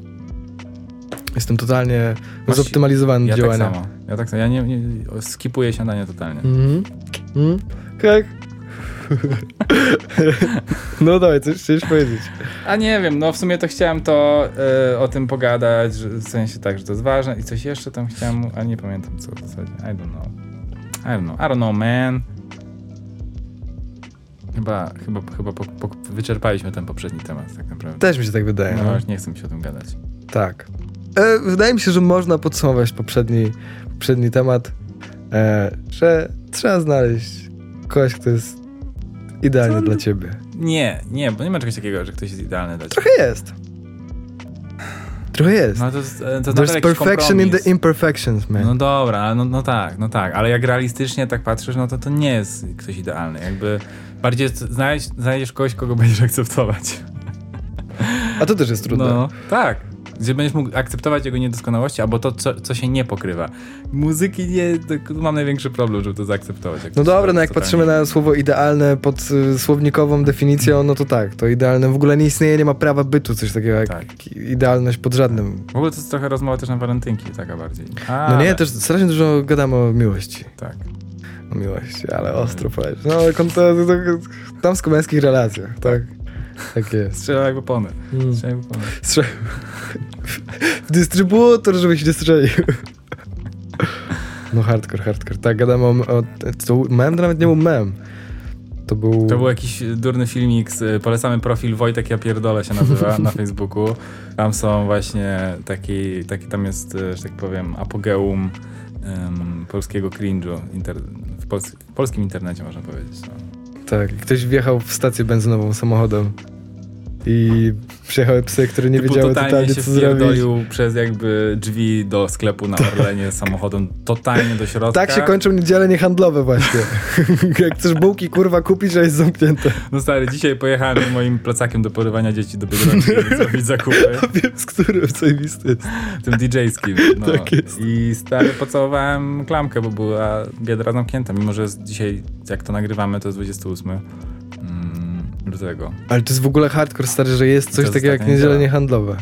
jestem totalnie Masz- zoptymalizowany Ja do tak działania. samo. Ja tak samo. Ja nie, nie skipuję śniadanie totalnie. Mhm. Mhm. Tak. no dawaj, coś chciałeś powiedzieć. A nie wiem, no w sumie to chciałem to e, o tym pogadać, że, w sensie tak, że to jest ważne i coś jeszcze tam chciałem, ale nie pamiętam co w zasadzie. I don't know. I don't know. I don't know, man. Chyba, chyba, chyba po, po, wyczerpaliśmy ten poprzedni temat tak naprawdę. Też mi się tak wydaje. No, No. nie chcę mi się o tym gadać. Tak. E, wydaje mi się, że można podsumować poprzedni, poprzedni temat, e, że trzeba znaleźć kogoś, kto jest idealny Co? dla ciebie. Nie, nie, bo nie ma czegoś takiego, że ktoś jest idealny dla ciebie. Trochę jest. Trochę jest. No to, jest- to There's perfection in the kompromis. imperfections, man. No dobra, no, no tak, no tak, ale jak realistycznie tak patrzysz, no to to nie jest ktoś idealny. Jakby bardziej znaleźć, znajdziesz kogoś, kogo będziesz akceptować. A to też jest trudne. No, tak. Gdzie będziesz mógł akceptować jego niedoskonałości, albo to, co, co się nie pokrywa. Muzyki nie, mam największy problem, żeby to zaakceptować. No dobra, no jak patrzymy na słowo idealne pod y, słownikową definicją, no to tak, to idealne w ogóle nie istnieje, nie ma prawa bytu coś takiego jak Tak. idealność pod żadnym. W ogóle to jest trochę rozmowa też na walentynki, taka bardziej. No Ale- nie, też strasznie dużo gadamy o miłości. Tak. O miłości, ale ostro powiesz. No ale kon- to, to, to, damsko-męskich relacjach, tak. Tak jest. Strzelał jak wypony. Mm. Strzelał jak wypony. Strze- Dystrybutor, żebyś nie strzelił. No hardcore, hardcore. Tak, gadamy o... o to mem? To nawet nie był mem. To był... To był jakiś durny filmik, z, polecamy profil Wojtek Ja Pierdolę się nazywa na Facebooku. Tam są właśnie taki, taki tam jest, e, że tak powiem, apogeum em, polskiego cringe'u inter, w, pols w polskim internecie można powiedzieć. No. Tak, ktoś wjechał w stację benzynową samochodem i przyjechały psy, które nie Typu wiedziały totalnie totalnie, się co zrobić. przez jakby drzwi do sklepu na Orlenie samochodem totalnie do środka. Tak się kończą niedziele niehandlowe właśnie. Jak chcesz bułki kurwa kupić, że jest zamknięte. No stary, dzisiaj pojechałem moim plecakiem do porywania dzieci do Biedronki zrobić zakupy. Wiem, z którym zajebisty jest. tym DJ-skim. No. Tak jest. I stary pocałowałem klamkę, bo była biedra zamknięta, mimo że jest dzisiaj, jak to nagrywamy, to jest 28 mm, lutego. Ale to jest w ogóle hardcore, stary, że jest coś takiego jak niedziela. niehandlowe.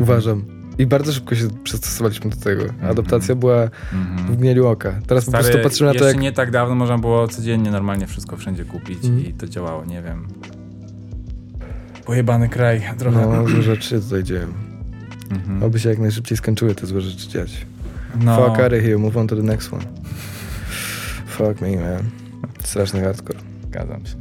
Uważam. I bardzo szybko się przystosowaliśmy do tego. Adaptacja była w Mhm. mgnieniu oka. Teraz po Stary, prostu patrzymy na to, jak... nie tak dawno można było codziennie normalnie wszystko wszędzie kupić Mhm. i to działało, nie wiem. Pojebany kraj trochę. No, złe rzeczy się tutaj dzieją. Mhm. Oby się jak najszybciej skończyły te złe rzeczy dziać. no. Fuck out of here, move on to the next one. Fuck me, man. Straszny hardcore. Zgadzam się.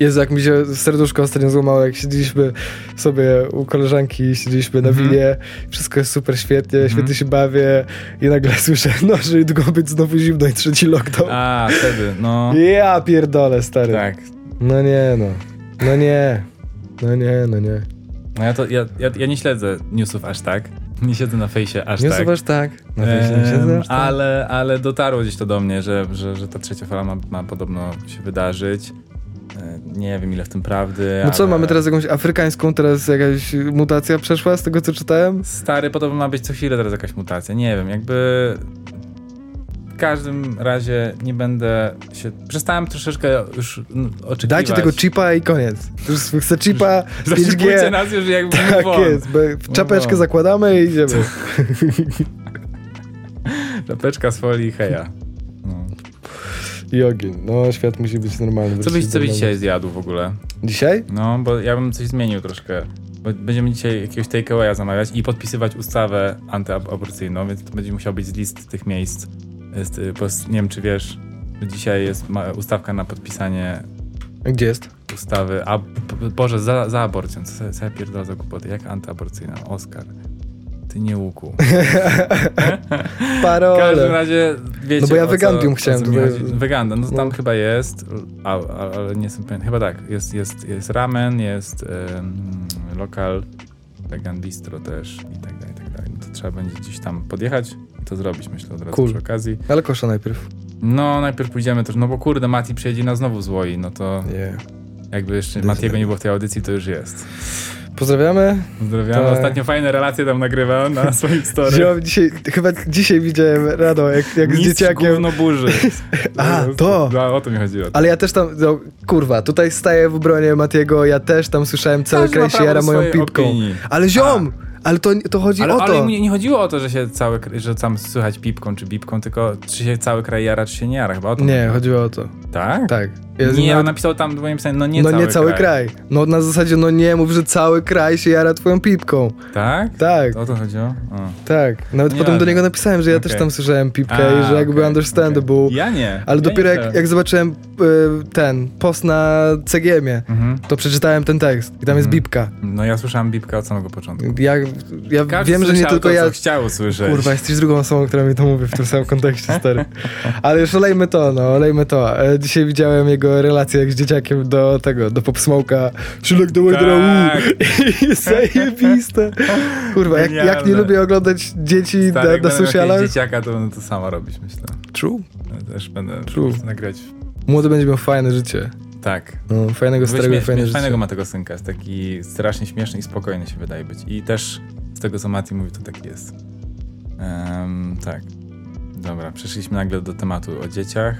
Jezu, jak mi się serduszko ostatnio złamało, jak siedzieliśmy sobie u koleżanki, siedzieliśmy na Mhm. winie, wszystko jest super świetnie, Mhm. świetnie się bawię i nagle słyszę, no, że niedługo być znowu zimno i trzeci lockdown. A, wtedy, no. Ja pierdolę, stary. Tak. No nie, no. No nie. No nie, no nie. No ja, to, ja, ja, ja nie śledzę newsów aż tak. Nie siedzę na fejsie aż Nie tak. zobacz tak. Na fejsie nie siedzę aż tak. ale, ale dotarło gdzieś to do mnie, że, że, że ta trzecia fala ma, ma podobno się wydarzyć. E, Nie wiem ile w tym prawdy. No co, ale mamy teraz jakąś afrykańską, teraz jakaś mutacja przeszła z tego, co czytałem? Stary, podobno ma być co chwilę teraz jakaś mutacja. Nie wiem, jakby. W każdym razie nie będę się. Przestałem troszeczkę już oczekiwać. Dajcie tego chipa i koniec. Już chcę chipa Zaszczypujcie 5G. nas już jakby Tak jest, bo czapeczkę zakładamy i idziemy. Czapeczka z folii heja. I ogień. No, świat musi być normalny. Co byś, co byś dzisiaj zjadł w ogóle? Dzisiaj? No, bo ja bym coś zmienił troszkę. Bo będziemy dzisiaj jakiegoś takeawaya zamawiać i podpisywać ustawę antyaborcyjną, więc to będzie musiał być z list tych miejsc. Jest, y, pos- nie wiem, czy wiesz, że dzisiaj jest ustawka na podpisanie Gdzie jest? ustawy, a Boże, za, za aborcją, co sobie, sobie pierdolę za głupoty, jak antyaborcyjna, Oskar. Ty nie łuku. W każdym Parole. razie wiecie No bo ja o chciałem tutaj-. Wegandium, no to tam No. chyba jest, ale nie jestem pewien. Chyba tak, jest, jest, jest ramen, jest um, lokal, vegan bistro też i tak dalej, i tak dalej. No to trzeba będzie gdzieś tam podjechać i to zrobić, myślę, od razu Cool. przy okazji. Ale kosza najpierw. No, najpierw pójdziemy też, no bo kurde, Mati przyjedzie nas znowu złoi, no to Yeah. jakby jeszcze Matiego tak. nie było w tej audycji, to już jest. Pozdrawiamy. Pozdrawiam. Tak. Ostatnio fajne relacje tam nagrywałem na swoim story. Wziąłem dzisiaj, chyba dzisiaj widziałem Rado, jak, jak z dzieciakiem. gówno burzy. A, to. No, o to mi chodziło. Ale ja też tam, no, kurwa, tutaj staję w obronie Matiego, ja też tam słyszałem cały kraj się jara moją pipką. opinii. Ale ziom! Ale to, to chodzi Ale, o to. ale nie, nie chodziło o to, że się cały, że tam słychać pipką czy bipką, tylko czy się cały kraj jara, czy się nie jara. Chyba o to Nie, chodziło. chodziło o to. Tak? Tak. Ja nie, nawet- on napisał tam, moim zdaniem, no nie no cały nie cały kraj. kraj. No na zasadzie, no nie mów, że cały kraj się jara twoją pipką. Tak? Tak, O to chodziło? O. tak. Nawet Nie potem do niego napisałem, że ja też Okej. tam słyszałem pipkę A, i że jakby okej, understandable. okej. Ja nie. Ale ja dopiero nie jak, jak zobaczyłem y, ten post na CGM-ie, Mhm. to przeczytałem ten tekst i tam jest Mhm. bipka. No ja słyszałem bipkę od samego początku. Ja ja Każdy wiem, że nie tylko to, ja... chciał usłyszeć. Kurwa, jesteś drugą osobą, która mi to mówi w tym samym kontekście, stary. Ale już olejmy to, no, olejmy to. E, Dzisiaj widziałem jego relację jak z dzieciakiem do tego, do Pop Smoke'a. Szylek do Tak. I zajebiste. Kurwa, jak, jak nie lubię oglądać dzieci Stary, na, na socialach. dzieciaka, to będę to samo robić, myślę. True. Ja też będę True. nagrywać. Młody będzie miał fajne życie. Tak. No, fajnego, starego, Śmiesz, fajne śmiesz, życie. fajnego ma tego synka, jest taki strasznie śmieszny i spokojny się wydaje być. I też z tego, co Mati mówi, to tak jest. Em, tak. Dobra, przeszliśmy nagle do tematu o dzieciach.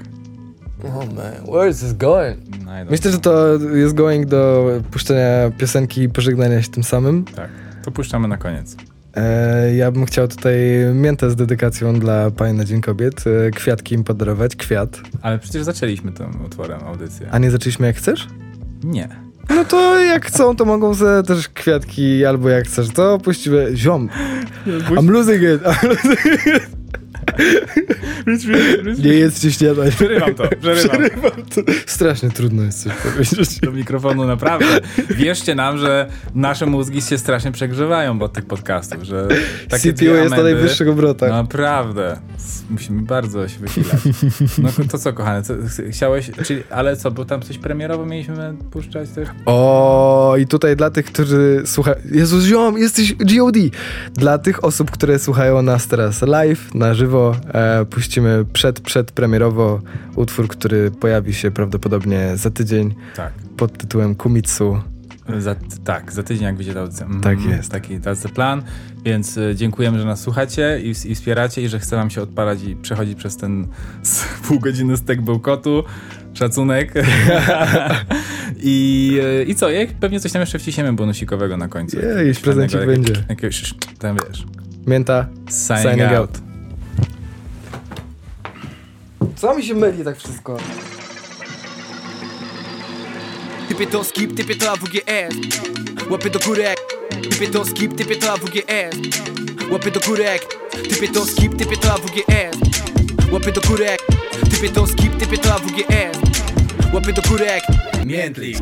Oh man, where is this going? No, Myślę, że to jest going do puszczenia piosenki i pożegnania się tym samym. Tak. To puszczamy na koniec. E, ja bym chciał tutaj miętę z dedykacją dla Pani na Dzień Kobiet. E, kwiatki im podarować, kwiat. Ale przecież zaczęliśmy tym utworem audycję. A nie zaczęliśmy jak chcesz? Nie. No to jak chcą, to mogą sobie też kwiatki, albo jak chcesz, to puścimy ziom. I'm losing it. I'm losing it. Nie jedzcie śniadań. Przerywam to, przerywam. Przerywam to. Strasznie trudno jest coś powiedzieć. Do mikrofonu naprawdę. Wierzcie nam, że nasze mózgi się strasznie przegrzewają od tych podcastów, że takie CTO jest na diamenty- najwyższych obrotach. Naprawdę. Musimy bardzo się wysilać. No to co, kochany, co, ch- chciałeś, czyli, ale co, bo tam coś premierowo mieliśmy puszczać też? O, i tutaj dla tych, którzy słuchają. Jezus, ziom, jesteś GOD. Dla tych osób, które słuchają nas teraz live, na żywo, e, puścimy przed, przedpremierowo utwór, który pojawi się prawdopodobnie za tydzień Tak. pod tytułem Kumitsu. Za, tak, za tydzień jak wyjdzie ta audycja. Mhm, Tak jest. Taki tacy plan, więc y, dziękujemy, że nas słuchacie i, i wspieracie i że chce wam się odpalać i przechodzić przez ten pół godziny stek bełkotu. Szacunek. I, y, I co, jak pewnie coś tam jeszcze wciśniemy bonusikowego na końcu. Jej, prezencik będzie. jak- Jakiegoś, tam wiesz, Mięta, signing, signing out. out. Co mi się myli tak wszystko? Typie to skip, typie to AWGS Łapy do górek Typie to skip, typie to AWGS Łapy do górek Typie to skip, typie to AWGS Łapy do górek Typie to skip, typie to AWGS Łapy do górek Miętlik